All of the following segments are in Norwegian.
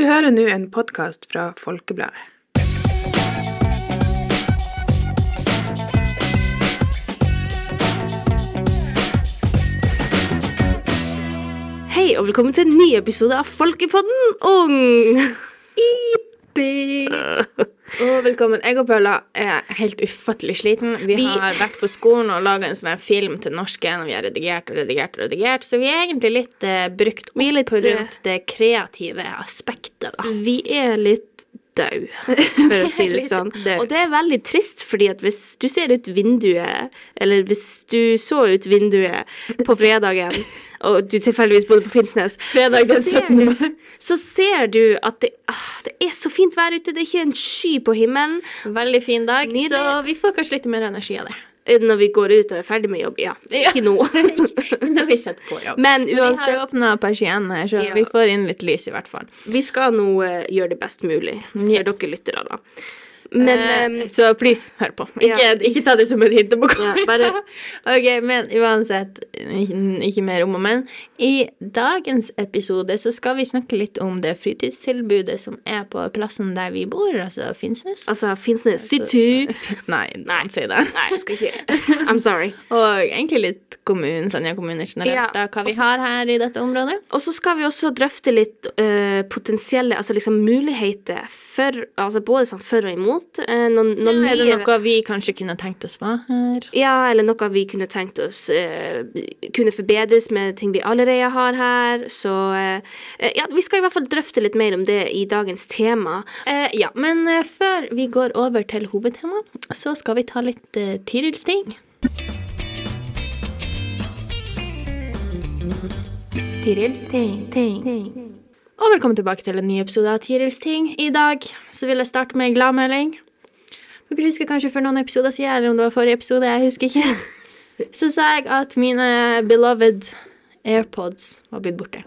Du hører nå en podkast fra Folkebladet. Hei, og velkommen til en ny episode av Folkepodden Ung. Og velkommen. Jeg og Paula er helt ufattelig sliten. Vi, Vi- har vært på skolen og laga en sånn her film til norsken, og vi har redigert og redigert og redigert, så vi er egentlig litt uh, brukt er litt, eh, rundt det kreative aspektet, da. Vi er litt død, for å si det sånn. Og det er veldig trist, fordi at hvis du ser ut vinduet, eller hvis du så ut vinduet på fredagen, og du tilfeldigvis bodde på Finnsnes, Fredag så ser 17. du, så ser du at det, ah, det er så fint vær ute, det er ikke en sky på himmelen. Veldig fin dag, Nydelig. så vi får kanskje litt mer energi av det. Når vi går ut og er ferdig med jobb, ja. Ikke nå. Når vi setter på jobb. Men uansett, vi har åpna persiennene her, så Ja. vi får inn litt lys, i hvert fall. vi skal nå uh, gjøre det best mulig for Ja. dere lyttere, da. Men eh, så please, hør på. Ikke, Ja. ikke ta det som et hint Ja, bare- Ok, men uansett, ikke, mer om og men. I dagens episode så skal vi snakke litt om det fritidstilbudet som er på plassen der vi bor, altså Finnsnes. altså, Finnsnes City Nei, Nei. nei, si det. Nei, jeg skal ikke I'm sorry. Og egentlig litt kommunen, Senja kommune generelt, Ja, da, hva vi også- har her i dette området. Og så skal vi også drøfte litt uh, potensielle Altså liksom muligheter for Altså både sånn for og imot. Eh, noen, noen er det noe vi kanskje kunne tenkt oss var her? Ja, eller noe vi kunne tenkt oss eh, kunne forbedres med ting vi allerede har her. Så eh, eh, ja, vi skal i hvert fall drøfte litt mer om det i dagens tema. Eh, ja, men eh, før vi går over til hovedtema, så skal vi ta litt uh, Tirils-ting. Tirils ting, ting, ting. Og velkommen tilbake til en ny episode av Tirils ting. I dag så vil jeg starte med en gladmelding. Dere husker kanskje for noen episoder siden, eller om det var forrige episode, jeg husker ikke. Så sa jeg at mine beloved AirPods var blitt borte.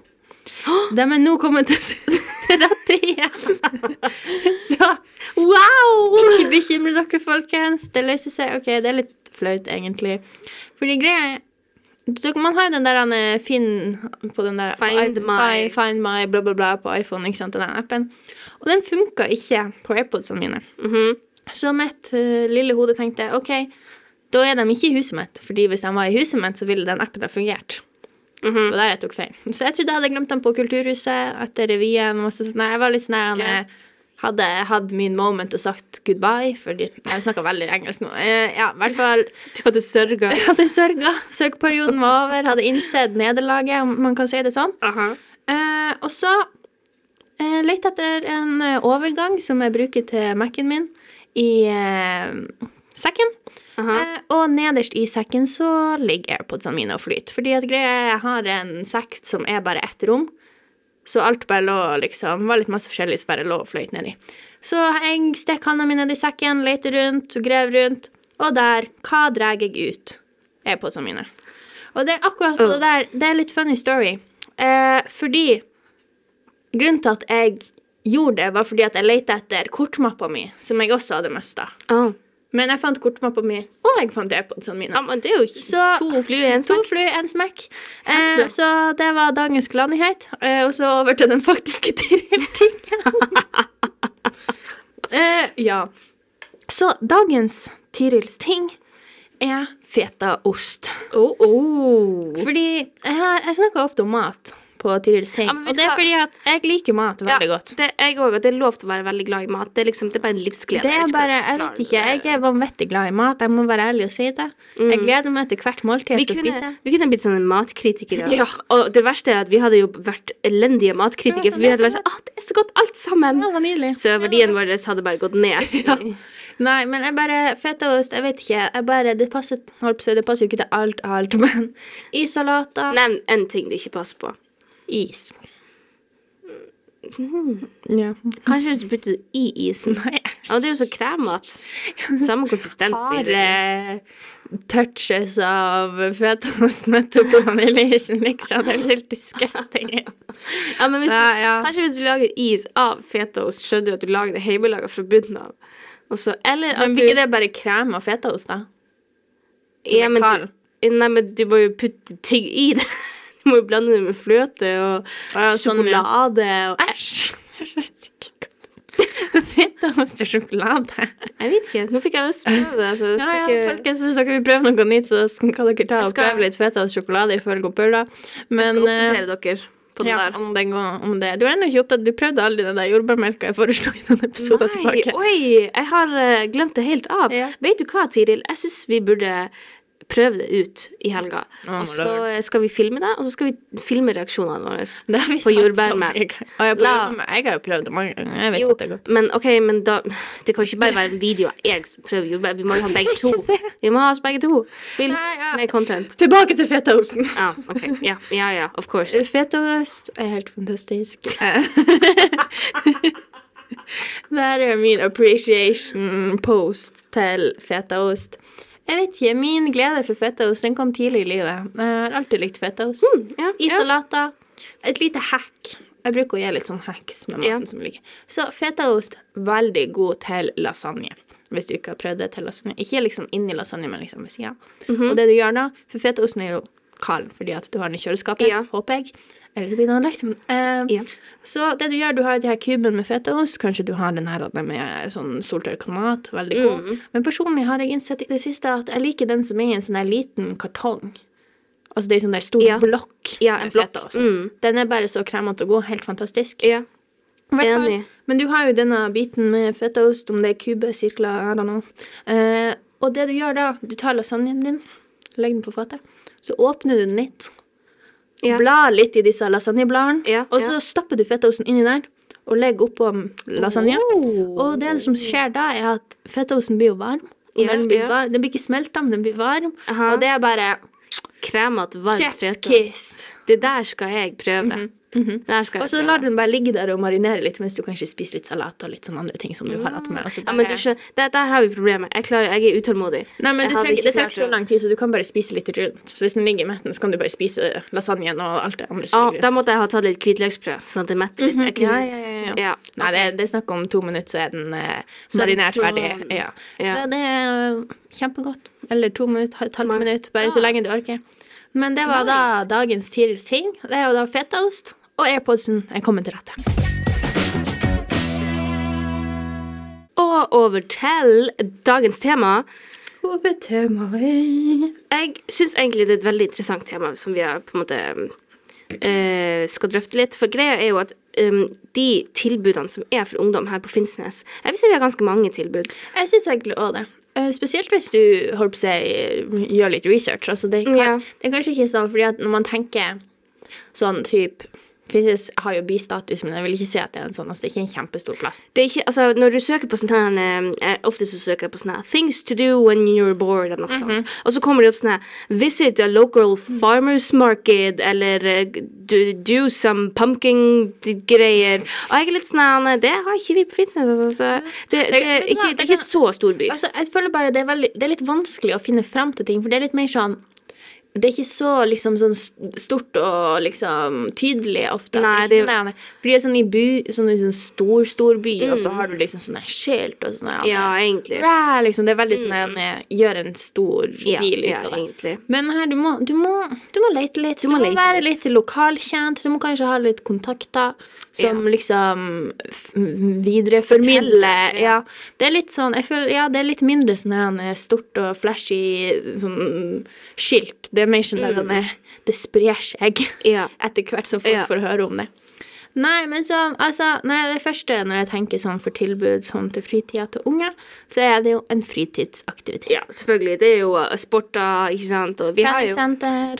De er nå kommet til rette igjen. Så Wow! ikke bekymre dere, folkens. Det løser seg. Ok, det er litt flaut, egentlig. Fordi greia er Man har jo den der eh, Finn på den der Find my. Find my bla, bla, bla på iPhone, ikke sant, den appen. Og den funka ikke på AirPodsene mine. Mhm. Så mitt uh, lille hode tenkte OK, da er de ikke i huset mitt. Fordi hvis de var i huset mitt, så ville den appen ha fungert. Mhm. Og der jeg tok feil. Så jeg trodde jeg hadde glemt dem på Kulturhuset etter revyen. og masse sånn. Jeg var litt sånn der, Ja. jeg Hadde hatt min moment og sagt goodbye, fordi jeg snakker veldig engelsk nå. Eh, Ja, i hvert fall Du hadde sørga. Jeg hadde sørga. Sørgperioden var over. Hadde innsett nederlaget, om man kan si det sånn. Aha. Eh, og så eh, lette etter en eh, overgang som jeg bruker til Mac-en min, i eh, sekken. Aha. Eh, og nederst i sekken så ligger AirPodsene mine og flyter. Fordi at greia jeg har en sekk som er bare ett rom. Så alt bare lå liksom var litt masse forskjellig som bare lå og fløyt nedi. Så jeg stakk hånda mi ned i sekken, lette rundt, grev rundt, og der, hva drar jeg ut? er posene mine. Og det er akkurat på Oh. det der, det er litt funny story. Eh, fordi grunnen til at jeg gjorde det, var fordi at jeg lette etter kortmappa mi, som jeg også hadde mista. Ah. Men jeg fant kortmappa mi, og jeg fant AirPodsene mine. Ja, men det er jo Så- to fly i en To smekk. fly, én smekk. Eh, så det var dagens gladnyhet. Eh, og så over til den faktiske Tiril-tingen. eh, ja. Så dagens Tirils ting er fetaost. Oh, oh. Fordi jeg, jeg snakker ofte om mat på Tirils ting. Ja, og det er fordi at jeg liker mat veldig godt. Det, jeg òg, og det er lov til å være veldig glad i mat. Det er liksom, det er bare en livsglede. Det er bare, jeg vet ikke, jeg er vanvittig glad i mat. Jeg må være ærlig og si det. Jeg gleder meg til hvert måltid Mm. vi jeg skal kunne, spise. vi kunne blitt sånne matkritikere. Ja. Og det verste er at vi hadde jo vært elendige matkritikere. Ja, For vi hadde vært så sånn Å, det er så godt alt sammen! Ja. Så verdien vår hadde bare gått ned. Ja. Nei, men jeg bare Fetaost, jeg vet ikke. Jeg bare, passer det passer jo ikke til alt, alt, men i salater Nevn én ting det ikke passer på. Is. Ja. Kanskje hvis du putter det i isen. Nei, Ja, det er jo så kremete. Samme konsistens blir det. Touches av fetaost opp i vaniljeisen, liksom. Det er helt disgusting. Ja, men hvis Ja, ja. Kanskje hvis du lager is av fetaost, skjønner du at du lager det hjemmelaga fra bunnen av. Også, eller at Men blir ikke det bare krem og fetaost, da? ja, men du, nei, men du må jo putte ting i det. Må jo blande det med fløte og Ja, sånn, ja. sjokolade og Æsj! fetaost og sjokolade. Jeg vet ikke. Nå fikk jeg lyst til å prøve det. Så jeg skal ja, ikke folkens, hvis dere vil prøve noe nytt, så kan dere ta og skal- prøve litt fetaost sjokolade ifølge Pulla. Men skal eh, oppdatere dere på det ja, der. om, den går, om det Du har ennå ikke opptatt Du prøvde aldri den der jordbærmelka jeg foreslo i noen episoder tilbake. oi, jeg har eh, glemt det helt av. Ja. Vet du hva, Tiril? Jeg syns vi burde prøve det ut i helga. Oh, og så lord. skal vi filme det, og så skal vi filme reaksjonene våre. Det På jordbærmenn. Jeg, jordbærmelk. Jeg har jo prøvd det mange ganger. Jeg vet Jo, at det er godt. men ok, men da Det kan ikke bare være en video av jeg som prøver jordbær. Vi må jo ha begge to. Vi må ha oss begge to. Spill Nei, ja. mer content. Tilbake til fetaosten. Ja, ok. Ja, ja, ja, of course. Fetaost er helt fantastisk. Der er min appreciation post til fetaost. Jeg vet ikke, Min glede for fetaost den kom tidlig i livet. Jeg har alltid likt fetaost. Ja, I ja. salater. Et lite hack. Jeg bruker å gjøre litt sånn hacks med maten Ja. som ligger. Så fetaost, veldig god til lasagne. Hvis du ikke har prøvd det til lasagne. Ikke liksom inni lasagne, men liksom ved sida. Mhm. Og det du gjør da For fetaosten er jo kald fordi at du har den i kjøleskapet, håper jeg. Eller så blir det lekt. Uh, Ja. Så det du gjør, du har de her kuben med fetaost. Kanskje du har den her med sånn soltørka mat. Veldig god. Mm. Men personlig har jeg innsett i det siste at jeg liker den som er i en sånn liten kartong. Altså det er sånn der stor Ja. blokk Ja, med fetaost. Mm. Den er bare så kremete og god. Helt fantastisk. Ja. Enig. Men du har jo denne biten med fetaost, om det er kube, sirkler, I don't know. Eh, og det du gjør da, du tar lasagnen din, legger den på fatet, så åpner du den litt, Ja. blar litt i disse lasagnebladene, Ja, og så stapper du fetaosten inni der, og legger oppå lasagnen. Oh. Og det som skjer da, er at fetaosten blir jo varm. Den, blir ja. varm, den blir ikke smelta, men den blir varm. Aha. Og det er bare Kremete, varm fetaost. Det der skal jeg prøve. Der skal -hmm. Og så lar du den bare ligge der og marinere litt, mens du kanskje spiser litt salat og litt sånne andre ting som du har hatt med. Bare... Ja, men du skjønner, der, der har vi problemet. Jeg, klarer, jeg er utålmodig. Nei, men det, trenger, ikke det ikke så lang tid, så du kan bare spise litt rundt. Så hvis den ligger i metten, så kan du bare spise lasagnen og alt det andre. Ja, ah, da måtte jeg ha tatt litt hvitløksbrød, sånn at det metter litt. Mm -hmm. kunne- ja, ja, ja. Ja. Nei, det, det er snakk om to minutter, så er den eh, er marinert ferdig. Ja. Det, det er kjempegodt. Eller to minutter, et halvt minutt, bare så lenge du orker. Men det var da dagens Tirils ting. Det er jo da fetaost og AirPodsen er kommet til rette. Og over til dagens tema. Hovedtemaet Jeg syns egentlig det er et veldig interessant tema som vi har på en måte uh, skal drøfte litt. For greia er jo at um, de tilbudene som er for ungdom her på Finnsnes Jeg vil si vi har ganske mange tilbud. Jeg syns egentlig òg det. Uh, Spesielt hvis du holdt på å si, gjør litt research. Altså det, kan, Ja. det er kanskje ikke sånn, fordi at når man tenker sånn type Finnes har jo bistatus, men jeg vil ikke si at det er en sånn, altså det er ikke en kjempestor plass. Det ikke, altså, når du søker på sånne her eh, eh, Ofte så søker jeg på sånne her Things to do when you're bored, eller noe sånt. Og så kommer det opp sånn her Visit a local farmers market, eller eh, do, do some pumpkin-greier. Og jeg er litt sånn Det har ikke vi på Finnsnes, altså. Så det, det, ikke, det er ikke så stor by. Altså, jeg føler bare det er, veldig, det er litt vanskelig å finne fram til ting, for det er litt mer sånn det er ikke så liksom sånn stort og liksom tydelig ofte. Nei, det er sånn, fordi det er sånn i by, sånn sånn stor, stor by, og så har du liksom sånne skilt og sånn Mm. Ja, egentlig. Ræ, liksom, det er veldig sånn mm. gjør en stor Ja, deal ut ja, av det. egentlig. Men her, du må, du må, du må lete litt. Du må må, lete være litt lokalkjent. Du må kanskje ha litt kontakter som liksom f- videreformidler. Ja. Ja. Det er litt sånn jeg føler, Ja, det er litt mindre sånn her stort og flashy sånn skilt. Det er mer sånn mm. det sprer seg Ja. etter hvert som folk Ja. får høre om det. Nei, men så, altså, nei, det første når jeg tenker sånn for tilbud sånn til fritida til unge, så er det jo en fritidsaktivitet. Ja, selvfølgelig. Det er jo uh, sporter, ikke sant. Og vi har jo,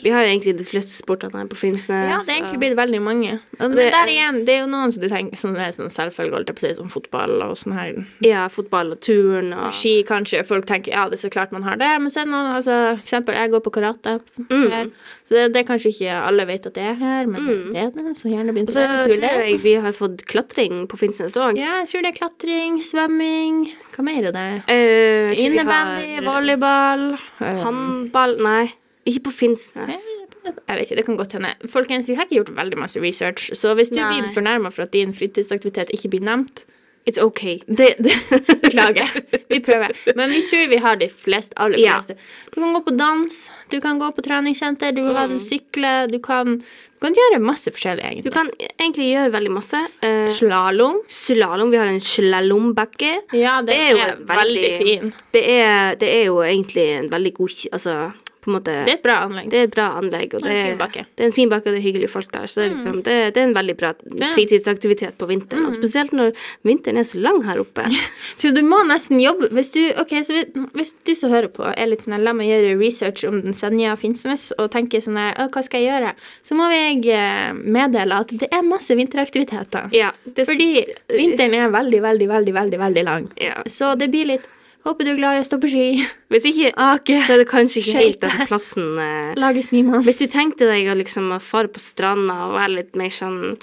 vi har jo egentlig de fleste sportene her på Finnsnes. Ja, det er egentlig blitt veldig mange. Og Det der er- igjen, det er jo noen som du tenker sånn, det er sånn selvfølgelig, holdt jeg på å si, som fotball og sånn her. Ja, fotball og turn og Ski, kanskje. Folk tenker ja, det er så klart man har det. Men så er det noen, altså, for eksempel, jeg går på karate Mm. Så det, det er kanskje ikke alle vet at det er her, men Mm. det er det. Så gjerne begynn på det tror jeg vi har fått klatring på Finnsnes òg. Ja, jeg tror det er klatring, svømming Hva mer er det? Uh, Innebandy, volleyball eh, Håndball Nei, ikke på Finnsnes. Jeg vet ikke, det kan godt hende. Folkens, jeg har ikke gjort veldig masse research, så hvis du Nei. blir fornærma for at din fritidsaktivitet ikke blir nevnt, It's. Det, det, beklager. Vi prøver. Men vi tror vi har de fleste, aller Ja. fleste. Du kan gå på dans, du kan gå på treningssenter, du kan Mm. sykle, du kan, du kan gjøre masse forskjellig, Du kan egentlig gjøre veldig masse. Uh, Slalåm. Slalåm. Vi har en slalåmbakke. Ja, det, Det er er, veldig- veldig fin. Det er, det er jo egentlig en veldig god Altså, på en måte Det er et bra anlegg. Det er et bra anlegg, og Det er en fin bakke. Mm. det er en fin bakke, og det er hyggelige folk der. Så det er, liksom, det, det er en veldig bra fritidsaktivitet på vinteren. Mm. Og spesielt når vinteren er så lang her oppe. Så du må nesten jobbe Hvis du, okay, så hvis du som hører på, er litt sånn La meg gjøre research om den Senja Finnsnes og tenker sånn Hva skal jeg gjøre? Så må jeg eh, meddele at det er masse vinteraktiviteter. Ja, Fordi vinteren er veldig, veldig, veldig, veldig veldig lang. Ja. Så det blir litt Håper du er glad i å stå på ski, Hvis ikke, okay. så er det kanskje ikke helt den plassen eh, lage snømann. Hvis du tenkte deg å liksom fare på stranda og være litt mer sånn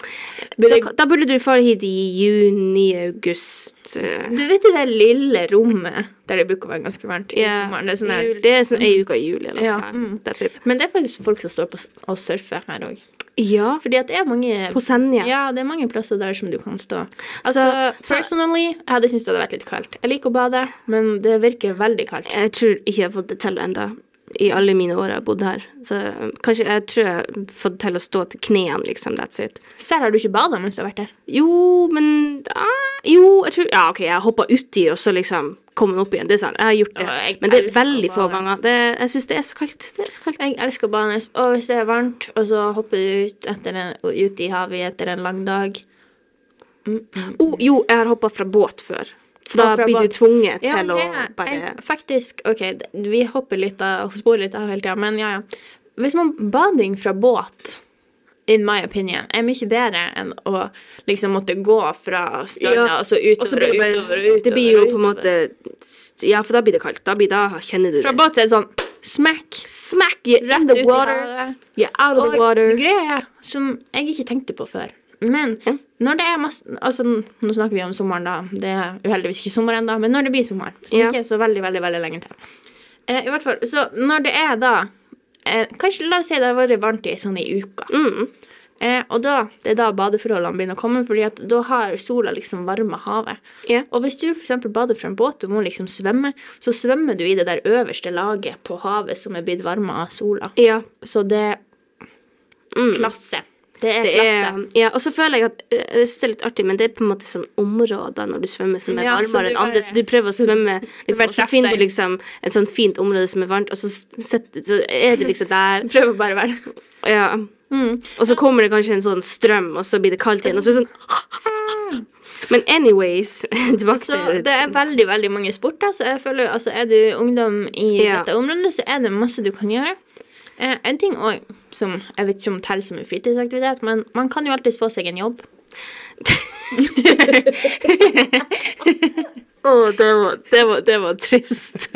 da, da burde du fare hit i juni-august. eh. Du vet det der lille rommet der det bruker å være ganske varmt i yeah. sommeren? Det er sånn det er sånn ei uke i juli eller Ja, sånt. mm. That's it. Men det er faktisk folk som står på og surfer her òg. Ja, Fordi at det er mange på Senja. Ja, det er mange plasser der som du kan stå. Altså, så- personally, jeg hadde syntes det hadde vært litt kaldt. Jeg liker å bade, men det virker veldig kaldt. Jeg tror ikke jeg har fått det til ennå. I alle mine år jeg har bodd her. Så eh, kanskje jeg tror jeg har fått til å stå til knærne, liksom. That's it. Selv har du ikke bada mens du har vært her? Jo, men ah, Jo, jeg tror Ja, OK, jeg hoppa uti, og så liksom kom den opp igjen. Det er sant. Jeg har gjort det. Men det er veldig få ganger. Det, jeg syns det er så kaldt. Det er så kaldt. Jeg elsker å bade, og hvis det er varmt, og så hopper du ut, en, ut i havet etter en lang dag mm, mm. Oh, jo, jeg har hoppa fra båt før. For da blir du tvunget Ja, til å det bare jeg, Faktisk, OK, vi hopper litt av, sporer litt av hele tida, men ja, ja. Hvis man bading fra båt In my opinion, er mye bedre enn å liksom måtte gå fra stranda Ja, og så Og så utover og utover og utover. Det blir jo på en måte Ja, for da blir det kaldt. Da, blir, da kjenner du Fra det. båt så er det sånn smack Smack you in the water. You're out of Og the water. greia er, som jeg ikke tenkte på før Men Ja. når det er masse Altså, nå snakker vi om sommeren, da. Det er uheldigvis ikke sommer ennå, men når det blir sommer, som Ja. ikke er så veldig, veldig veldig lenge til eh, I hvert fall, Så når det er da eh, Kanskje la oss si det har vært varmt i sånn i uka. Mm. Eh, og da, det er da badeforholdene begynner å komme, fordi at da har sola liksom varma havet. Yeah. Og hvis du f.eks. bader fra en båt, du må liksom svømme, så svømmer du i det der øverste laget på havet som er blitt varma av sola. Yeah. Så det Mm. klasse. Det er klasse. ja, og så føler jeg at eh, Jeg syns det er litt artig, men det er på en måte sånn områder når du svømmer som er Ja, varmere enn andre, så du prøver å svømme, liksom, bare og så finner du liksom et sånt fint område som er varmt, og så, setter, så er det liksom der. Prøv å bare være Ja. mm. Og så kommer det kanskje en sånn strøm, og så blir det kaldt igjen, og så sånn Men anyways, tilbake Så til det er veldig, veldig mange sporter, så jeg føler altså er du ungdom i Ja. dette området, så er det masse du kan gjøre. Eh, en ting òg som jeg vet ikke om teller som en fritidsaktivitet, men man kan jo alltids få seg en jobb. Å, det, var, det, det var trist.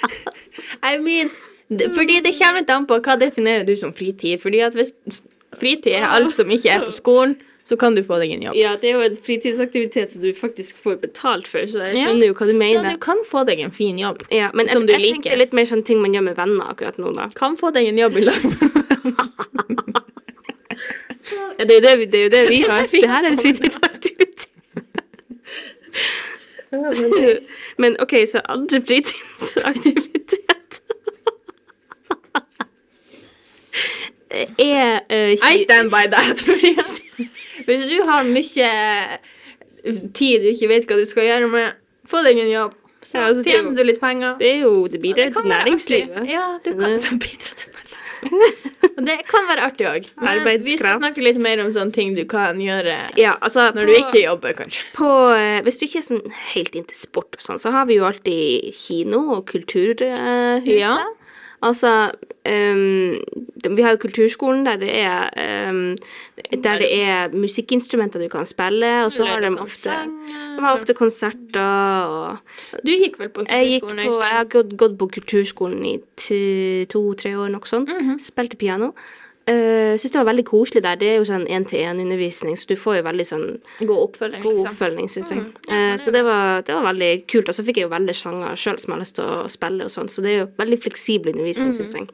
I mean, fordi det kommer litt an på hva definerer du som fritid. Fordi at hvis fritid er alt som ikke er på skolen, så kan du få deg en jobb. ja, det er jo en fritidsaktivitet som du faktisk får betalt for, så jeg Ja. skjønner jo hva du mener. Så du kan få deg en fin jobb. Ja, men som jeg, du jeg liker. tenker litt mer sånn ting man gjør med venner akkurat nå, da. Kan få deg en jobb i lag Ja, det er jo det vi, det er jo det vi har. Det her er en fritidsaktivitet. Men OK, så andre fritidsaktivitet er uh, I stand by that. Hvis du har mye tid du ikke vet hva du skal gjøre med, få deg en jobb. Så Ja, altså, er tjener du litt penger. Det er jo Det bidrar til næringslivet. Ja, du kan Det- bidra til næringslivet. Det kan være artig òg. Vi skal snakke litt mer om sånne ting du kan gjøre Ja, altså når du ikke jobber, kanskje. på, eh, Hvis du ikke er sånn helt inntil sport og sånn, så har vi jo alltid kino og kulturhuset. Ja. Altså de- Vi har jo kulturskolen der det er um, Der det er musikkinstrumenter du kan spille, og så har de ofte de har ofte konserter og Du gikk vel på Jeg gikk kulturskolen, på, jeg har gått, gått på kulturskolen i to-tre år, noe sånt. Mhm. Spilte piano. Uh, Syns det var veldig koselig der. Det er jo sånn én-til-én-undervisning, så du får jo veldig sånn God oppfølging. god oppfølging, syns jeg. Mm, Eh, så det var, det var veldig kult. Og så fikk jeg jo veldig sjanger sjøl som jeg har lyst til å spille, og sånn, så det er jo veldig fleksibel undervisning, Mm. syns jeg.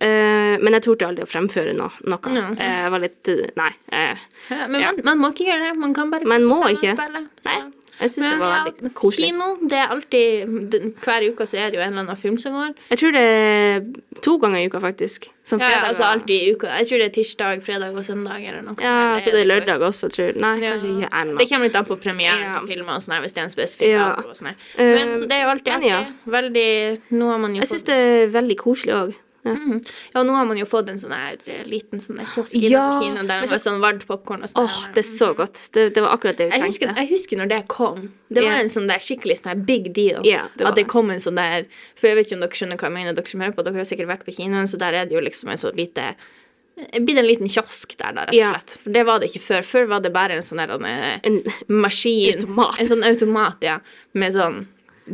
Eh, men jeg torde aldri å fremføre noe. noe. Ja. Uh, Jeg var litt eh, Nei. Uh, Ja, men Ja. man, man må ikke gjøre det. Man kan bare Man må ikke. spille. Så. Nei. Jeg syns det var ja, veldig koselig. Kino, det er alltid Hver uke så er det jo en eller annen film som går. Jeg tror det er to ganger i uka, faktisk. Som Ja, ja, fredag altså alltid i uka. Jeg tror det er tirsdag, fredag og søndag eller noe. Ja, så det er lørdag også, tror jeg. Nei, Ja. kanskje ikke ennå. Det kommer litt an på premieren Ja. på filmer og sånn, hvis det er en spesifikk Ja. og sånn. Men Eh, så det er jo alltid artig. Veldig Nå har man jo Jeg syns det er veldig koselig òg. Ja. Mhm. Ja, nå har man jo fått en sånn her eh, liten sånn kiosk Ja, på kinoen der det var sånn varmt popkorn og sånn. Åh, det er så godt. Det, det var akkurat det vi Jeg trengte. jeg husker når det kom. Det var yeah. en sånn der skikkelig sånn her big deal. Yeah, det at det kom en sånn der For jeg vet ikke om dere skjønner hva jeg mener, dere som hører på. Dere har sikkert vært på kinoen, så der er det jo liksom en sånn lite Blitt en liten kiosk der, da, rett og Ja. slett. For det var det ikke før. Før var det bare en sånn der en, En, maskin. Automat. En sånn automat, ja. Med sånn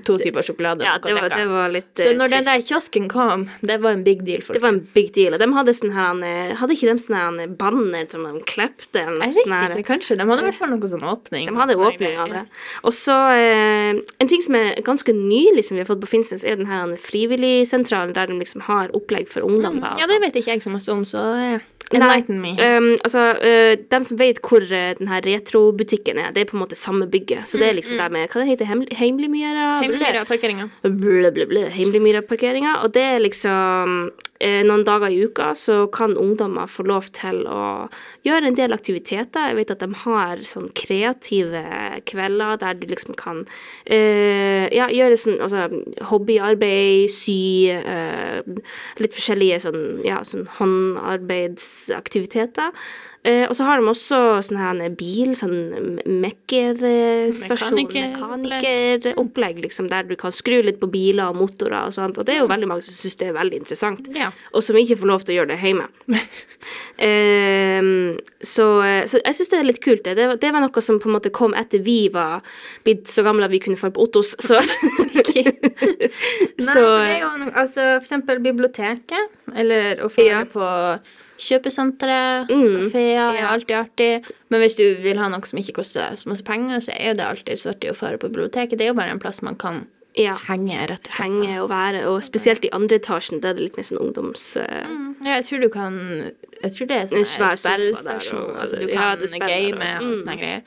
to typer sjokolade. ja, det var, det var litt så når når den der kiosken kom, det var en big deal for Det var en big deal. Og de hadde sånn her eh, Hadde ikke de sånn her banner som de klepte? Eller noe Jeg vet sånn her? ikke, kanskje. De hadde i hvert fall noe sånn åpning. De hadde åpning av det. Og så eh, En ting som er ganske nylig som vi har fått på Finnsnes, er den her frivilligsentralen der de liksom har opplegg for ungdom. Mm. Ja, det vet ikke jeg så masse om, så eh, enlighten me. Um, altså, uh, dem som vet hvor uh, den her retrobutikken er, det er på en måte samme bygget. Så det er Mm, liksom der med Hva det heter det? Heimlimyra? Hemmeligere parkeringa. Blø, blø, blø. Heimlimyra-parkeringa. Og det er liksom uh, Noen dager i uka så kan ungdommer få lov til å gjøre en del aktiviteter. Jeg vet at de har sånn kreative kvelder der du liksom kan ja, gjøre sånn altså, hobbyarbeid, sy Litt forskjellige sånn, ja, sånn håndarbeidsaktiviteter. Eh, og så har de også sånn her en bil, sånn mekkerstasjon, Mekanikeropplegg. liksom, der du kan skru litt på biler og motorer og sånt. Og det er jo veldig mange som syns det er veldig interessant. Ja. Og som ikke får lov til å gjøre det hjemme. eh, så, så jeg syns det er litt kult. Det. Det, var, det var noe som på en måte kom etter vi var blitt så gamle at vi kunne dra på Ottos, så Nei, Så det er jo altså for eksempel biblioteket, eller å få Ja. på kjøpesentre, Mm. kafeer, er Ja. alltid artig. Men hvis du vil ha noe som ikke koster så masse penger, så er jo det alltid artig å fare på biblioteket. Det er jo bare en plass man kan ja. henge, rett og slett. Henge og være, og spesielt i andre etasjen, da er det litt mer sånn ungdoms... eh, Mm, Ja, jeg tror du kan Jeg tror det er sånn spillstasjon. Altså, du ja, kan det der, game og- og mm. greier.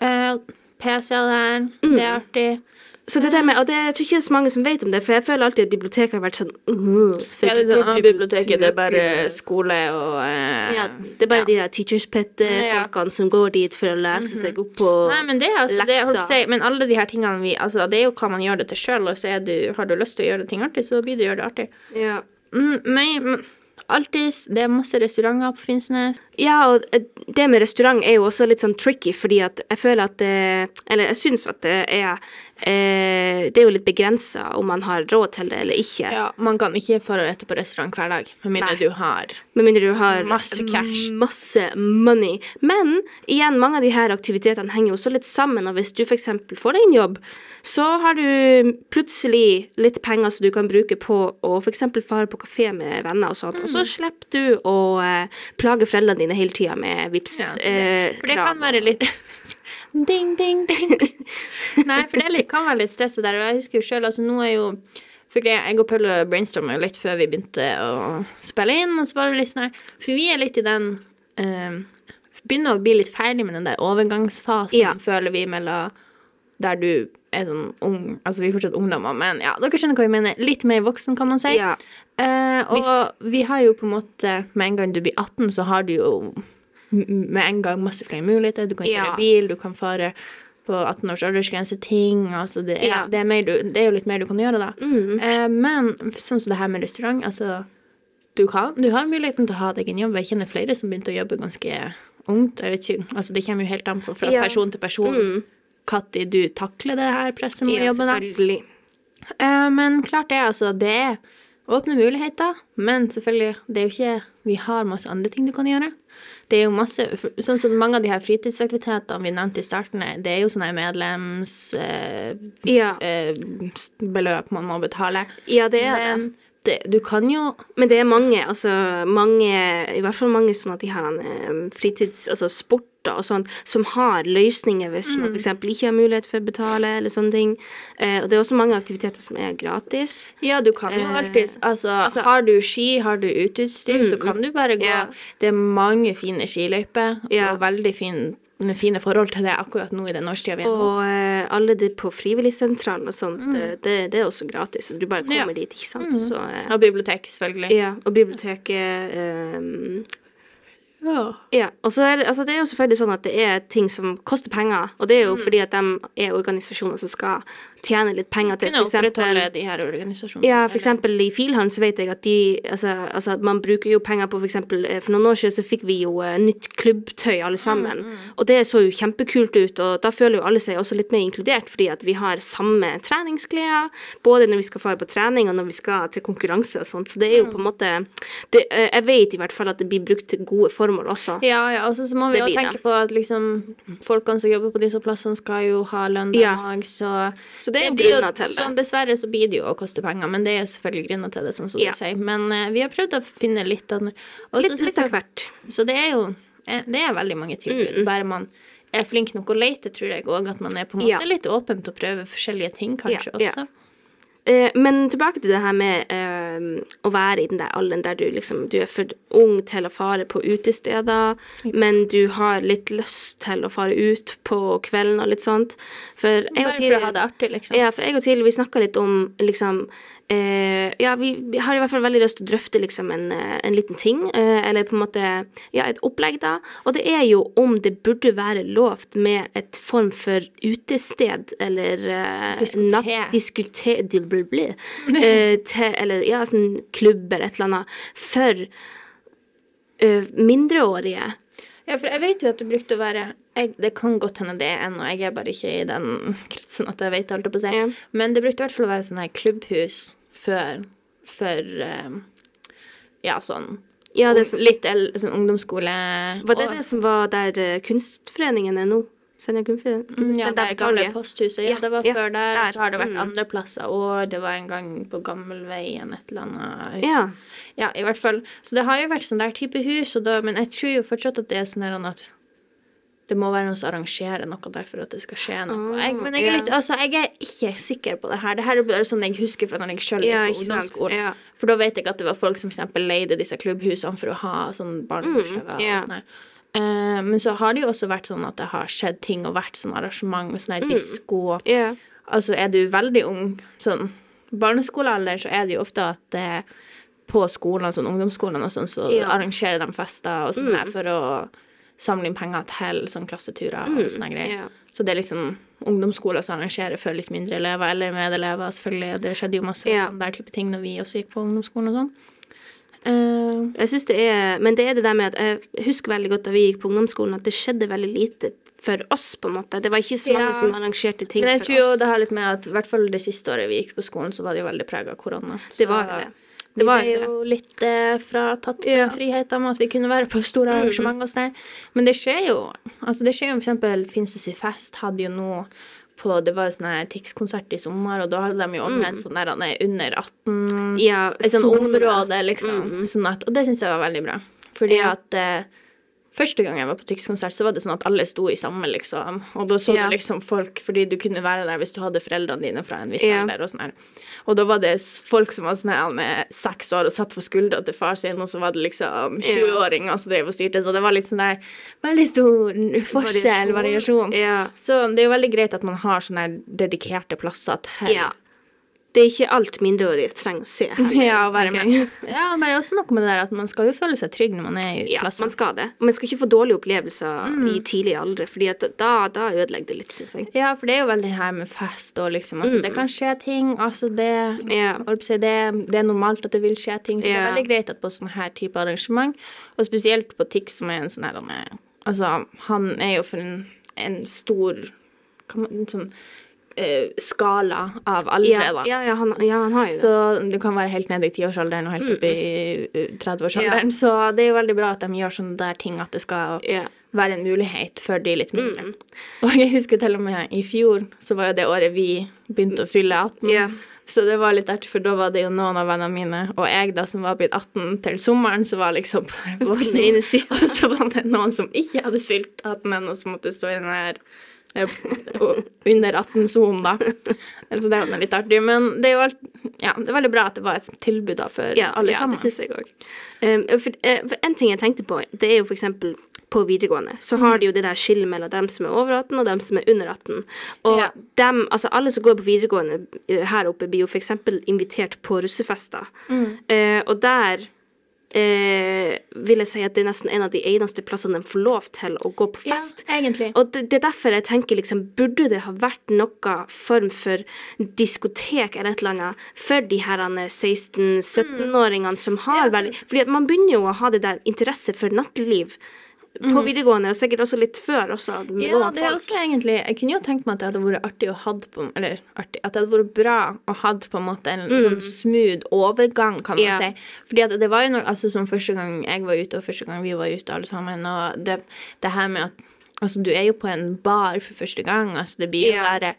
Uh, PC-er der, det er artig. Så det der med, og det, jeg tror ikke det er så mange som vet om det, for jeg føler alltid at biblioteket har vært sånn uh, Ja, det er sånn, ah, biblioteket det er bare skole og uh, Ja, det er bare de der teachers pet-folkene som går dit for å lese seg opp på Nei, men det er altså det, jeg holdt på å si, Men alle de her tingene vi Altså, det er jo hva man gjør det til sjøl, og så er du, har du lyst til å gjøre ting artig, så blir det å gjøre det artig. Ja. Mm, men alltid Det er masse restauranter på Finnsnes. Ja, og eh, det med restaurant er jo også litt sånn tricky, fordi at jeg føler at det Eller jeg syns at det er eh, Det er jo litt begrensa om man har råd til det eller ikke. Ja, Man kan ikke få å ete på restaurant hver dag, med mindre Nei. du har Med mindre du har Masse cash. masse money. Men igjen, mange av de her aktivitetene henger jo også litt sammen. Og hvis du f.eks. får deg en jobb, så har du plutselig litt penger som du kan bruke på å f.eks. fare på kafé med venner og sånt. Og så Mm. slipper du å eh, plage foreldrene dine hele tida med vips Ja, det, For det kan være litt Ding, ding, ding. Nei, for det kan være litt stresset der. Og jeg husker jo sjøl, altså nå er jo for Jeg og Pølle brainstorma litt før vi begynte å spille inn. Og så var det litt sånn her For vi er litt i den eh, Begynner å bli litt ferdig med den der overgangsfasen, Ja. føler vi, mellom der du er sånn ung Altså vi er fortsatt ungdommer, men ja, dere skjønner hva jeg mener. Litt mer voksen, kan man si. Ja. Eh, og vi har jo på en måte Med en gang du blir 18, så har du jo med en gang masse flere muligheter. Du kan kjøre Ja. bil, du kan fare på 18 års aldersgrense ting. Altså det, ja. Det, er mer du, det er jo litt mer du kan gjøre, da. Mm. Eh, men sånn som det her med restaurant, altså du har, du har muligheten til å ha deg en jobb. Jeg kjenner flere som begynte å jobbe ganske ungt. Jeg vet ikke, altså Det kommer jo helt an på fra Ja. person til person Mm. Når du takler det her presset med Ja, jobben? da. selvfølgelig. Eh, men klart det, altså. Det er åpne muligheter. Men selvfølgelig, det er jo ikke Vi har masse andre ting du kan gjøre. Det er jo masse Sånn som mange av de her fritidsaktivitetene vi nevnte i starten, det er jo sånne medlemsbeløp eh, Ja. eh, man må betale. ja, det er. Men det, du kan jo Men det er mange, altså mange, i hvert fall mange sånn at de eh, fritids, altså sporter og sånn, som har løsninger hvis Mm. man f.eks. ikke har mulighet for å betale eller sånne ting. Eh, og det er også mange aktiviteter som er gratis. Ja, du kan jo Eh, alltid altså, altså- Har du ski, har du uteutstyr, så Mm, kan du bare gå. ja. Det er mange fine skiløyper Ja. og veldig fin fine forhold til det akkurat nå i den årstida vi er på. Og eh, alle de på frivilligsentralen og sånt, mm. det, det er også gratis. Du bare kommer Mm. Ja. Mm. dit, ikke sant. Og så, eh, Og bibliotek, selvfølgelig. ja, og biblioteket eh, Ja. Ja, og så er det, altså det er jo selvfølgelig sånn at det er ting som koster penger, og det er jo Mm. fordi at de er organisasjoner som skal tjene litt penger til opprettholde de her organisasjonene. Ja, eksempel i Filhandel så vet jeg at de altså, altså man bruker jo penger på for eh, For noen år siden så fikk vi jo eh, nytt klubbtøy alle sammen. Og det så jo kjempekult ut, og da føler jo alle seg også litt mer inkludert, fordi at vi har samme treningsklær, både når vi skal fare på trening og når vi skal til konkurranse og sånt. Så det er jo på en måte det, eh, Jeg vet i hvert fall at det blir brukt til gode formål også. Ja, ja, og så må vi jo tenke det. på at liksom folkene som jobber på disse plassene, skal jo ha lønn Ja. òg, så Så det er jo grunner til det. Sånn, dessverre så blir det jo å koste penger, men det er selvfølgelig grunner til det, sånn som Ja. du sier. Men uh, vi har prøvd å finne litt av den. Litt, litt av hvert. Så det er jo eh, det er veldig mange tilbud. Bare man er flink nok å lete, tror jeg òg at man er på en måte Ja. litt åpen til å prøve forskjellige ting, kanskje også. Eh, men tilbake til det her med eh, å være i den der alderen der du liksom Du er for ung til å fare på utesteder, men du har litt lyst til å fare ut på kvelden og litt sånt. For jeg Bare og for å ha det artig, liksom. Ja, for jeg og Tiril, vi snakka litt om liksom eh, Ja, vi, vi har i hvert fall veldig lyst til å drøfte liksom en, eh, en liten ting, eh, eller på en måte Ja, et opplegg, da. Og det er jo om det burde være lovt med et form for utested eller eh, Diskotek. diskute- eh, eller ja, sånn klubb eller et eller annet for eh, mindreårige. Ja, for jeg vet jo at det brukte å være jeg, Det kan godt hende det er ennå, jeg er bare ikke i den kretsen at jeg vet alt på seg. Ja. Men det brukte i hvert fall å være sånn her klubbhus før for eh, Ja, sånn Ja, det som, Litt sånn ungdomsskole. var det og- det som var der eh, Kunstforeningen er nå? Senja Kunstforening? Mm, Ja, det på gamle posthuset. Ja, Ja, det var ja, før der. der. Så har det vært Mm. andre plasser òg. Det var en gang på Gammelveien et eller annet. Ja. Ja, i hvert fall. Så det har jo vært sånn der type hus, da, men jeg tror jo fortsatt at det er sånn at det må være noen som arrangerer noe der for at det skal skje noe. Oh, jeg, men jeg er, litt, litt, altså, jeg er ikke sikker på det her. Det her er bare sånn jeg husker fra når jeg sjøl gikk på ungdomsskolen. Yeah. For da vet jeg at det var folk som eksempel leide disse klubbhusene for å ha sånn barnebursdager. Mm, yeah. sånn. Eh, men så har det jo også vært sånn at det har skjedd ting og vært sånn arrangement med sånn her disko. Ja. Altså er du veldig ung, sånn barneskolealder, så er det jo ofte at eh, på skolene, sånn ungdomsskolene og sånn, så Ja. arrangerer de fester og sånn her for å samle inn penger til sånn klasseturer og sånne greier. ja. Så det er liksom ungdomsskoler som arrangerer for litt mindre elever, eller medelever, selvfølgelig. Det skjedde jo masse Ja. sånn der type ting når vi også gikk på ungdomsskolen og sånn. Uh, Jeg synes det er Men det er det der med at jeg husker veldig godt da vi gikk på ungdomsskolen, at det skjedde veldig lite for oss, på en måte. Det var ikke så mange Ja. som arrangerte ting men jeg tror jo det har litt med at i hvert fall det siste året vi gikk på skolen, så var det jo veldig prega av korona. Det var det. Vi Det var ble jo litt eh, fratatt Ja. den friheten med at vi kunne være på store Mm. arrangement og sånn. Men det skjer jo Altså, det skjer jo Finses i fest hadde jo nå på Det var jo sånn Tix-konsert i sommer, og da hadde de jo ordnet mm. sånn der han er under 18 Mm. Ja, Et sånn område, liksom. Sånn at, og det syns jeg var veldig bra. Fordi Ja. at eh, Første gang jeg var på Tix-konsert, så var det sånn at alle sto i samme, liksom. Og da så Ja. du liksom folk, fordi du kunne være der hvis du hadde foreldrene dine fra en viss Ja. alder og sånn her. Og da var det folk som var sånn her med seks år og satt på skuldra til far sin, og så var det liksom 20-åringer som drev og styrte, så det var litt sånn der Veldig stor forskjell, variasjon. Ja. Så det er jo veldig greit at man har sånne dedikerte plasser til ja. Det er ikke alt mindreårige trenger å se her. Ja, være med. Ja, men det er også noe med det der at man skal jo føle seg trygg når man er i Ja, plasser. man skal det. Man skal ikke få dårlige opplevelser Mm. i tidlig alder, at da, da ødelegger det litt, syns jeg. Ja, for det er jo veldig her med fest og liksom altså, Det kan skje ting. Altså, det, Mm. Ja. å det, det er normalt at det vil skje ting, så det er veldig greit at på sånne her type arrangement, og spesielt på TIX, som er en sånn her er- Altså, han er jo for en, en stor kan man, en sånn skala av aldre, da. ja, ja, han, ja, han har jo det. Så du kan være helt nede i tiårsalderen og helt oppe i eh, 30-årsalderen. Så det er jo veldig bra at de gjør sånne der ting at det skal være en mulighet for de litt mindre. Mm. Og jeg husker til og med i fjor, så var jo det året vi begynte å fylle 18. Ja. Så det var litt artig, for da var det jo noen av vennene mine, og jeg da som var blitt 18 til sommeren, så var liksom på den voksne ene siden. Og så var det noen som ikke hadde fylt 18 ennå, som måtte stå i den her eh, under 18-sonen, da. Så det var litt artig. Men det er jo alt, ja, det er veldig bra at det var et tilbud da for Ja, alle ja sammen. det syns jeg òg. Um, for, eh, for en ting jeg tenkte på, det er jo for eksempel på videregående, så har de jo det der skillet mellom dem som er over 18 og dem som er under 18. Og Ja. dem, altså alle som går på videregående eh, her oppe, blir jo f.eks. invitert på russefester. Eh, og der eh, vil jeg si at det er nesten en av de eneste plassene de får lov til å gå på fest. Ja, egentlig. Og det, det er derfor jeg tenker liksom, burde det ha vært noe form for diskotek eller et eller annet for de her 16-17-åringene som har Ja, altså- veldig Fordi man begynner jo å ha det der interesse for natteliv på videregående, og sikkert også litt før også. Ja, det er også egentlig Jeg kunne jo tenkt meg at det hadde vært artig å hatt på Eller artig At det hadde vært bra å hatt på en måte en sånn smooth overgang, kan man Ja. si. Fordi at det var jo noe Altså som første gang jeg var ute, og første gang vi var ute alle sammen, og det, det her med at Altså, du er jo på en bar for første gang. Altså, det blir jo Ja. være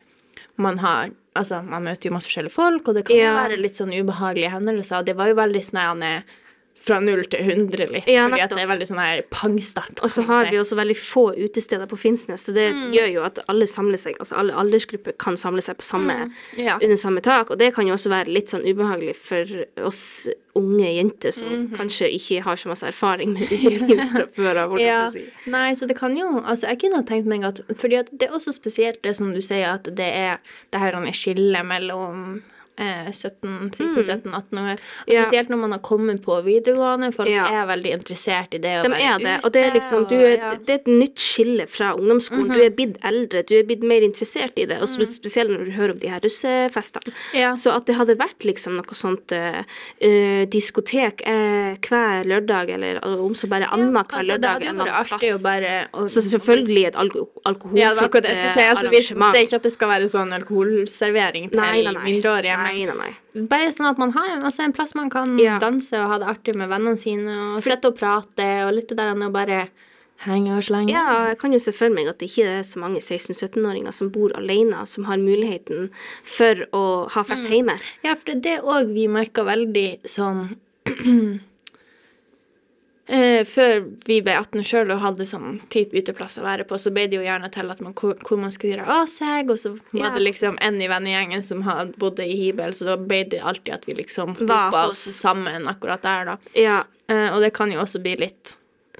Man har Altså, man møter jo masse forskjellige folk, og det kan jo Ja. være litt sånn ubehagelige hendelser. Det var jo veldig sånn fra null til hundre litt. Ja, fordi at det er veldig sånn her pangstart. Og så har vi også veldig få utesteder på Finnsnes, så det gjør jo at alle samler seg, altså alle aldersgrupper kan samle seg på samme, Ja. under samme tak, og det kan jo også være litt sånn ubehagelig for oss unge jenter som Mhm. kanskje ikke har så masse erfaring med uteliv fra før av, holdt jeg Ja, si. nei, så det kan jo Altså, jeg kunne ha tenkt meg at Fordi at det er også spesielt det som du sier, at det er det her er skillet mellom eh, 17, 16, 17, 18 år. Mm. Ja. Spesielt når man har kommet på videregående. Folk Ja. er veldig interessert i det å De være er det, og det er liksom, du er, ja. Mhm. det er et nytt skille fra ungdomsskolen. Du er blitt eldre, du er blitt mer interessert i det, og spesielt når du hører om de her russefestene. Mm. Så at det hadde vært liksom noe sånt eh, diskotek uh, hver lørdag, eller om så bare annenhver hver Altså, det lørdag hadde vært artig å bare og, Så selvfølgelig et alko alkoholfritt Ja, det det jeg si. Altså, arrangement. vi sier ikke at det skal være sånn alkoholservering til mindreårige. Nei, nei, nei. Bare sånn at man har en, altså en plass man kan Ja. danse og ha det artig med vennene sine, og sitte og prate, og litt det der og bare henge og slenge. Ja, jeg kan jo se for meg at det ikke er så mange 16-17-åringer som bor alene, som har muligheten for å ha fest Mm. hjemme. Ja, for det er òg vi merker veldig sånn eh, Før vi ble 18 sjøl og hadde sånn type uteplass å være på, så ble det jo gjerne til at man, hvor man skulle gjøre av seg, og så var Ja. det liksom en i vennegjengen som hadde bodde i hybel, så da ble det alltid at vi liksom hoppa oss sammen akkurat der, da. Ja, Eh, og det kan jo også bli litt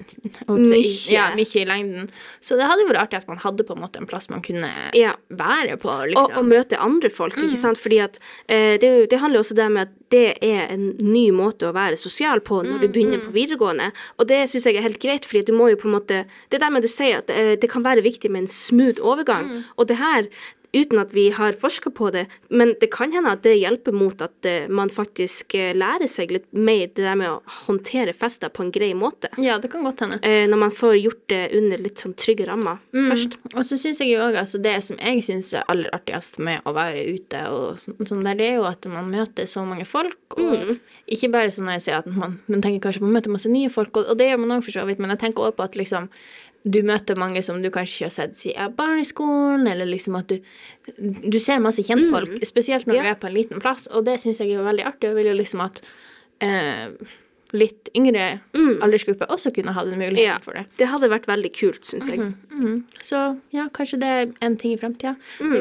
jeg Mykje. Ja, mykje i lengden. Så det hadde vært artig at man hadde på en måte en plass man kunne Ja. være på, og, liksom. og møte andre folk, Mm. ikke sant? Fordi at eh, det, er det handler også det med at det er en ny måte å være sosial på når Mm, du begynner på videregående. Og det syns jeg er helt greit, fordi du må jo på en måte Det der med du sier at eh, det kan være viktig med en smooth overgang. Mm. Og det her Uten at vi har forska på det, men det kan hende at det hjelper mot at eh, man faktisk eh, lærer seg litt mer det der med å håndtere fester på en grei måte. Ja, det kan godt hende. Eh, når man får gjort det under litt sånn trygge rammer først. Og så syns jeg jo òg altså det som jeg syns er aller artigst med å være ute, og sånn, der, det er jo at man møter så mange folk. Og ikke bare sånn når jeg sier at man, man tenker kanskje på å møte masse nye folk, og, og det gjør man òg for så vidt, men jeg tenker også på at liksom du møter mange som du kanskje ikke har sett siden barneskolen, eller liksom at du Du ser masse kjentfolk, spesielt når Ja. du er på en liten plass, og det syns jeg er veldig artig. Jeg vil jo liksom at eh, litt yngre aldersgruppe også kunne hatt en mulighet Ja. for det. Det hadde vært veldig kult, syns jeg. Mhm. Så ja, kanskje det er en ting i framtida. Mm.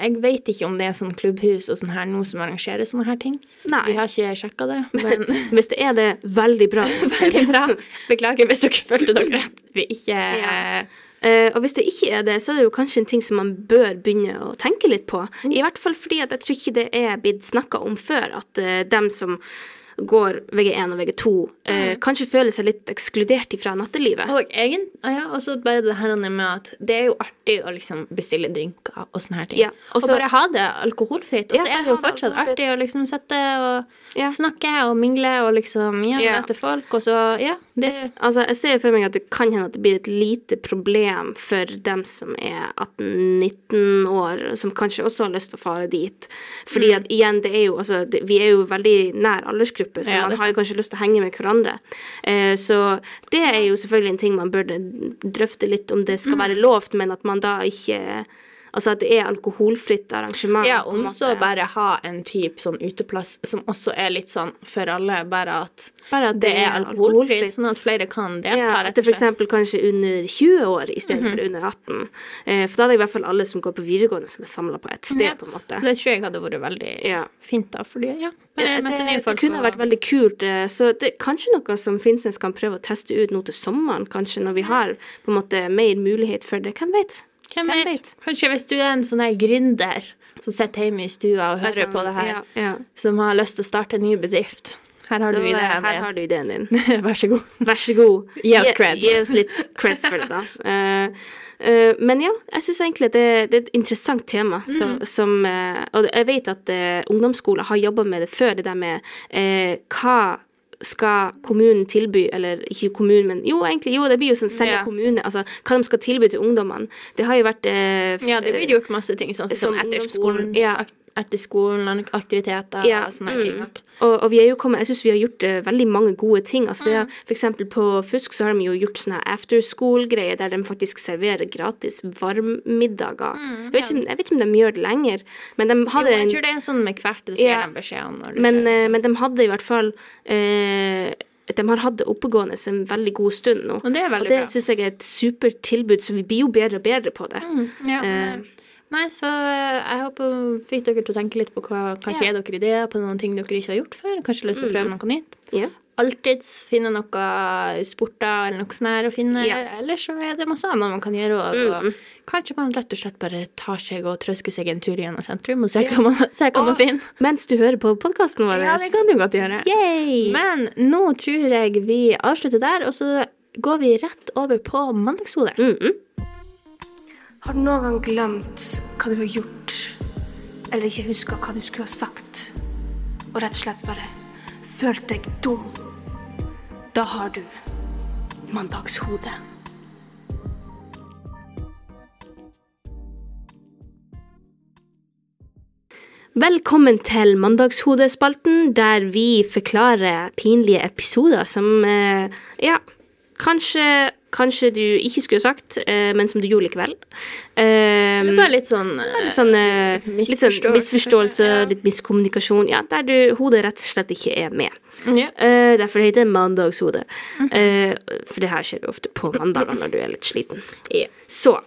Jeg vet ikke om det er sånn klubbhus og sånn her nå som arrangerer sånne her ting. Nei. Vi har ikke sjekka det, men Hvis det er det, veldig bra. veldig bra. Beklager hvis dere følte dere at vi ikke Ja. Uh, og hvis det ikke er det, så er det jo kanskje en ting som man bør begynne å tenke litt på. I hvert fall fordi at jeg tror ikke det er blitt snakka om før, at uh, dem som går VG1 og VG2, eh, kanskje føler seg litt ekskludert fra nattelivet. Og egen, ja, også bare det her med at det er jo artig å liksom bestille drinker og sånne her ting. Ja, og og, bare ha det alkoholfritt. Og så ja, er det jo det fortsatt artig å liksom sette og Ja. snakke og mingle og liksom ja, Ja. møte folk, og så ja. Det, Jeg, altså, jeg ser for meg at det kan hende at det blir et lite problem for dem som er 18-19 år, som kanskje også har lyst til å fare dit. Fordi Mm. at igjen, det er jo altså det, Vi er jo veldig nær aldersgruppe, så Ja, man har jo kanskje lyst til å henge med hverandre. Eh, så det er jo selvfølgelig en ting man burde drøfte litt om det Mm. skal være lovt, men at man da ikke Altså at det er alkoholfritt arrangement. Ja, om så bare ha en type sånn uteplass som også er litt sånn for alle, bare at Bare at det er alkoholfritt, sånn at flere kan delta, Ja, at det eksempel kanskje under 20 år i stedet -hmm. under 18. Eh, for da er det i hvert fall alle som går på videregående som er samla på ett sted, Ja. på en måte. Det tror jeg hadde vært veldig Ja. fint, da, fordi ja. Ja, det, det, det kunne vært veldig kult. eh, Så det er kanskje noe som Finnsnes kan prøve å teste ut nå til sommeren, kanskje, når vi har på en måte mer mulighet for det. Hvem vet? Hvem vet? Kanskje hvis du er en sånn her gründer som sitter hjemme i stua og hører sånn, på det her, Ja, ja. som har lyst til å starte en ny bedrift. Her har Så du ideen her har du ideen din. Vær så god. Vær så god. Gi oss creds. Gi oss litt creds for det, da. Uh, uh, men ja, jeg syns egentlig det, det er et interessant tema. Mm. Som, uh, og jeg vet at ungdomsskoler har jobba med det før, det der med hva skal kommunen tilby, eller ikke kommunen, men jo, egentlig, jo, det blir jo sånn selve Ja. kommune, altså hva de skal tilby til ungdommene. Det har jo vært eh, Ja, det blir gjort masse ting, sånn som, Som etter skolen, ja. Etter skolen, aktiviteter Ja, og sånne mm. ting. Og, og vi er jo kommet, jeg syns vi har gjort uh, veldig mange gode ting. Altså, Mm. er, for eksempel på Fusk så har de jo gjort sånne after school-greier der de faktisk serverer gratis varmmiddager. jeg, vet ikke, jeg vet ikke om de gjør det lenger, men de hadde jo, jeg tror det er sånn med hvert, det sier Ja. de beskjed om. Men, kjører, så. men de hadde i hvert fall uh, De har hatt det oppegående en veldig god stund nå. Og det er Og det syns jeg er et supert tilbud, så vi blir jo bedre og bedre på det. Mm, ja, Eh. Nei, så eh, jeg håper fikk dere til å tenke litt på hva Kanskje Ja. er dere ideer på noen ting dere ikke har gjort før? Kanskje lyst til å prøve Mm. noe nytt? Ja. Alltids finne noe sporter eller noe sånt her å finne. Ja. Eller så er det masse annet man kan gjøre. Og, Mm. kanskje man rett og slett bare tar seg og trøsker seg en tur gjennom sentrum og ser hva man, ser hva man Og- finner. Mens du hører på podkasten vår. Ja, det kan du godt gjøre. Yay! Men nå tror jeg vi avslutter der, og så går vi rett over på mandagshodet. Mhm. Har du noen gang glemt hva du har gjort, eller ikke huska hva du skulle ha sagt, og rett og slett bare følt deg dum? Da har du mandagshode. Velkommen til Mandagshodespalten, der vi forklarer pinlige episoder som eh, Ja, kanskje, kanskje du ikke skulle sagt, eh, men som du gjorde likevel. Eh, Eller bare litt sånn eh, litt sånn, misforståelse, litt sånn misforståelse, ja. litt miskommunikasjon. Ja, der du, hodet rett og slett ikke er med. Yeah. Uh, derfor heter det mandagshode. Mhm. Eh, for det her skjer jo ofte på mandager når du er litt sliten. Yeah. Så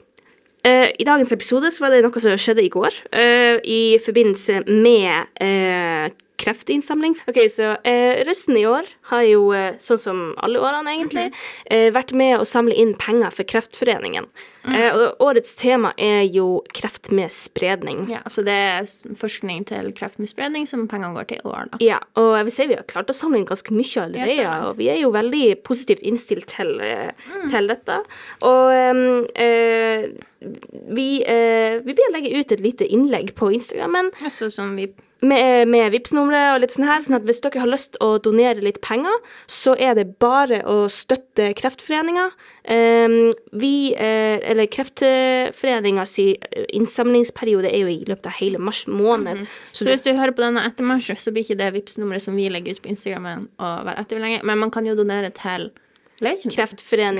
uh, I dagens episode så var det noe som skjedde i går, eh, i forbindelse med eh, kreftinnsamling. Ok, så eh, Russen i år har jo, eh, sånn som alle årene egentlig, eh, vært med å samle inn penger for Kreftforeningen. Eh, og årets tema er jo kreft med spredning. ja, så det er forskning til kreft med spredning som pengene går til i år, da. Ja, og jeg vil si vi har klart å samle inn ganske mye allerede, Ja, og vi er jo veldig positivt innstilt til, mm. til dette. Og em, eh, vi, eh, vi blir å legge ut et lite innlegg på Instagrammen Altså som vi med, med Vipps-numre og litt sånn her, sånn at hvis dere har lyst å donere litt penger, så er det bare å støtte Kreftforeninga. Um, vi, uh, eller Kreftforeninga si eh, innsamlingsperiode er jo i løpet av hele mars måned. Så det- hvis du hører på denne etter mars, så blir ikke det Vipps-nummeret som vi legger ut på Instagram å være etter lenge, men man kan jo donere til.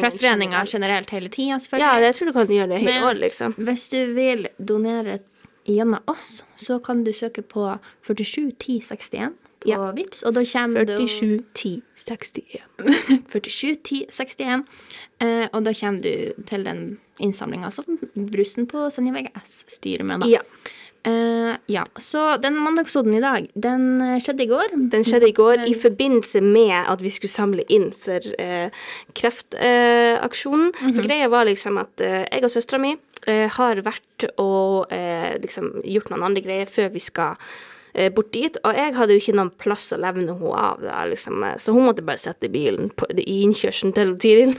Kreftforeninga generelt hele tida, Ja, jeg tror du kan gjøre det hele året, liksom. Hvis du vil donere gjennom oss, så kan du søke på 47 10 61 på Ja. Vipps, og da kommer du 47 10 61. 47 10 61, eh, og da kommer du til den innsamlinga som Brussen på Senja VGS styrer med, da. Ja. Eh, ja. Så den mandagssoden i dag, den eh, skjedde i går. Den skjedde i går i forbindelse med at vi skulle samle inn for uh, kreftaksjonen. For greia var liksom at jeg og søstera mi har vært og liksom gjort noen andre greier før vi skal bort dit. Og jeg hadde jo ikke noen plass å levne henne av, da, liksom. eh, så hun måtte bare sette bilen på, i innkjørselen til Tiril.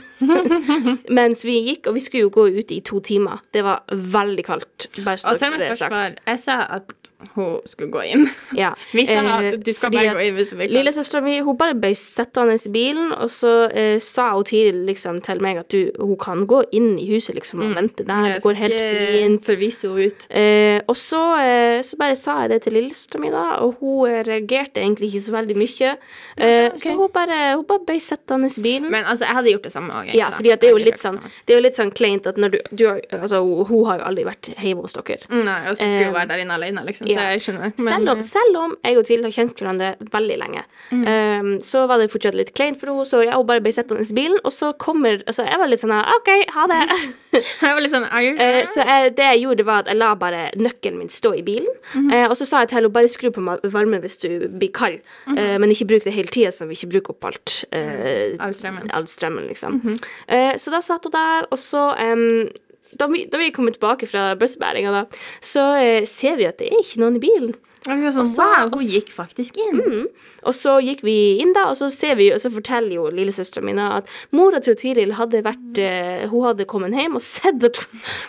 Mens vi gikk, og vi skulle jo gå ut i to timer. Det var veldig kaldt. Bare så Og til det mitt var, jeg sa at hun skulle gå inn. Ja. Vi sa eh, at du skal bare gå inn hvis du vil. Lillesøstera mi hun bare ble sittende i bilen, og så eh, sa hun Tiril liksom til meg at du, hun kan gå inn i huset liksom og vente der. Det går helt fint. Forvise henne ut. Eh, og så, eh, så bare sa jeg det til lillesøstera mi, da, og hun eh, reagerte egentlig ikke så veldig mye. Eh, okay. Så hun bare, hun bare ble sittende i bilen. Men altså, jeg hadde gjort det samme òg. ja, at det er jo litt sånn Det er jo litt sånn kleint at når du, du Altså, hun har jo aldri vært hjemme hos dere. Nei, og så skulle hun um, være der inne alene, liksom. Så jeg skjønner. selv, om, selv om jeg og Til har kjent hverandre veldig lenge, Mm. um, så var det fortsatt litt kleint for henne, så jeg hun bare ble sittende i bilen, og så kommer Altså, jeg var litt sånn OK, ha det. jeg var litt sånn Eh, så jeg, det jeg gjorde, var at jeg la bare nøkkelen min stå i bilen. mm -hmm. uh, og så sa jeg til henne bare skru på varmen hvis du blir kald, Mhm. eh, men ikke bruk det hele tida, så vi ikke bruker opp alt. Eh, All strømmen. all strømmen, liksom. Mhm. eh, så da satt hun der, og så um, da, vi, da vi kommer tilbake fra bussbæringa, da, så eh, ser vi at det er ikke noen i bilen. Sånn, Og så- wow, hun gikk faktisk inn. Mm. Og så gikk vi inn da, og så ser vi, og så forteller jo lillesøstera mi at mora til Tiril hadde vært uh, Hun hadde kommet hjem og sett at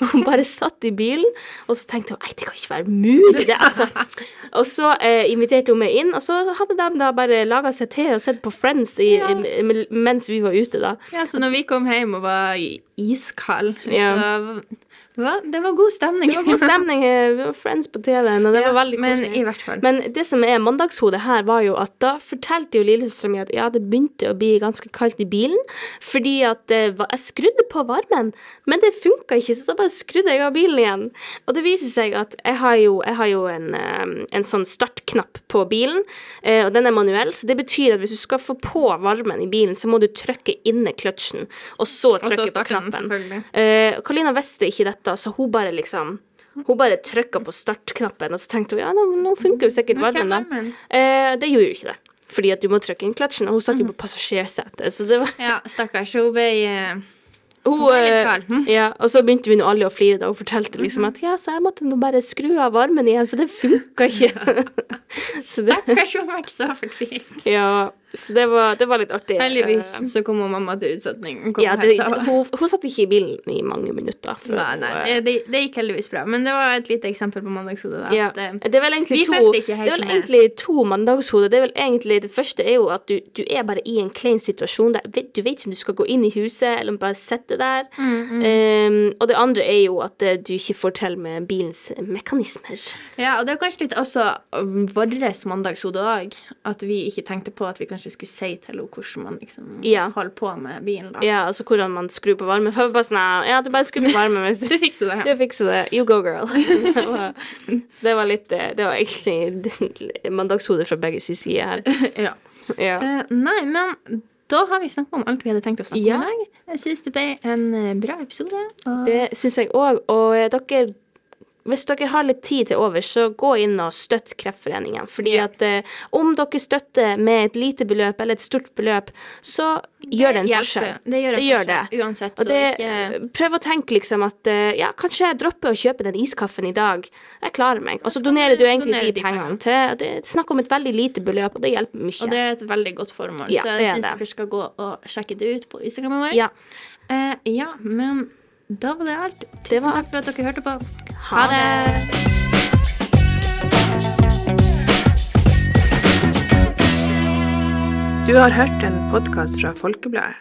hun, bare satt i bilen, og så tenkte hun nei, det kan ikke være mulig, det, altså. Og så uh, inviterte hun meg inn, og så hadde de da bare laga seg te og sett på Friends i, Ja. i, mens vi var ute, da. Ja, så når vi kom hjem og var iskald, Ja. så hva? Det var god stemning. Det var god stemning, vi var Friends på TV-en, og det var veldig Men koselig. i hvert fall. Men det som er mandagshodet her, var jo at da fortalte jo lillesøstera mi at ja, det begynte å bli ganske kaldt i bilen, fordi at eh, jeg skrudde på varmen, men det funka ikke, så da bare skrudde jeg av bilen igjen. Og det viser seg at jeg har jo, jeg har jo en, eh, en sånn startknapp på bilen, eh, og den er manuell, så det betyr at hvis du skal få på varmen i bilen, så må du trykke inne kløtsjen, og så Og så trykke på starter den, knappen. selvfølgelig. Eh, Karolina visste ikke dette, så hun bare liksom hun bare trykka på startknappen, og så tenkte hun ja, nå, nå funker jo sikkert varmen, da. Eh, det gjorde jo ikke det. Fordi at du må trykke inn kløtsjen, og hun satt jo Mhm. på passasjersetet. Så det var Ja, stakkars. Hun ble hun, eh, kald. Hm. ja, Og så begynte vi nå alle å flire da hun fortalte Mhm. liksom at ja, så jeg måtte nå bare skru av varmen igjen, for det funka ikke. så det, Stakkars, hun ble så fortvilt. ja, så det var, det var litt artig. Heldigvis Eh, så kom mamma til utsetning. Hun ja, det, hun, hun satt ikke i bilen i mange minutter. Nei, nei, det, det, gikk heldigvis bra. Men det var et lite eksempel på mandagshodet. da, Ja. eh, Det er vel egentlig to Det er vel egentlig to mandagshoder. Det er vel egentlig Det første er jo at du, du er bare i en klein situasjon. Der, du vet ikke om du skal gå inn i huset, eller bare sitte der. Mm, Um, og det andre er jo at eh, du ikke får til med bilens mekanismer. Ja, og det er kanskje litt også um, vårt mandagshode òg. At vi ikke tenkte på at vi kanskje skulle si til henne hvordan man liksom Ja. holder på med bilen. da. Ja, altså hvordan man skrur på varmen. For bare sånn Ja, du bare skrur på varmen hvis du Du fikser det. Du fikser det. You go, girl. Det var- Så det var litt eh, Det var egentlig mandagshodet fra begge sider her. ja. Ja. Uh, nei, men da har vi snakka om alt vi hadde tenkt å snakke Ja. om i dag. Jeg syns det ble en eh, bra episode. Og Det syns jeg òg. Og eh, dere hvis dere har litt tid til overs, så gå inn og støtt Kreftforeningen. Fordi Ja. at eh, om dere støtter med et lite beløp eller et stort beløp, så gjør det en forskjell. Det gjør det. Det gjør det. Uansett. Det, ikke prøv å tenke liksom at eh, ja, kanskje jeg dropper å kjøpe den iskaffen i dag. Jeg klarer meg. Og så donerer du egentlig donerer de de pengene til Det er snakk om et veldig lite beløp, og det hjelper mye. Og det er et veldig godt formål, Ja, så jeg syns dere skal gå og sjekke det ut på Instagrammen vår. Ja. Eh, ja, men da var det alt. Tusen Det var takk for at dere hørte på. Ha det. Du har hørt en podkast fra Folkebladet.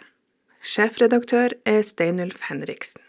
Sjefredaktør er Steinulf Henriksen.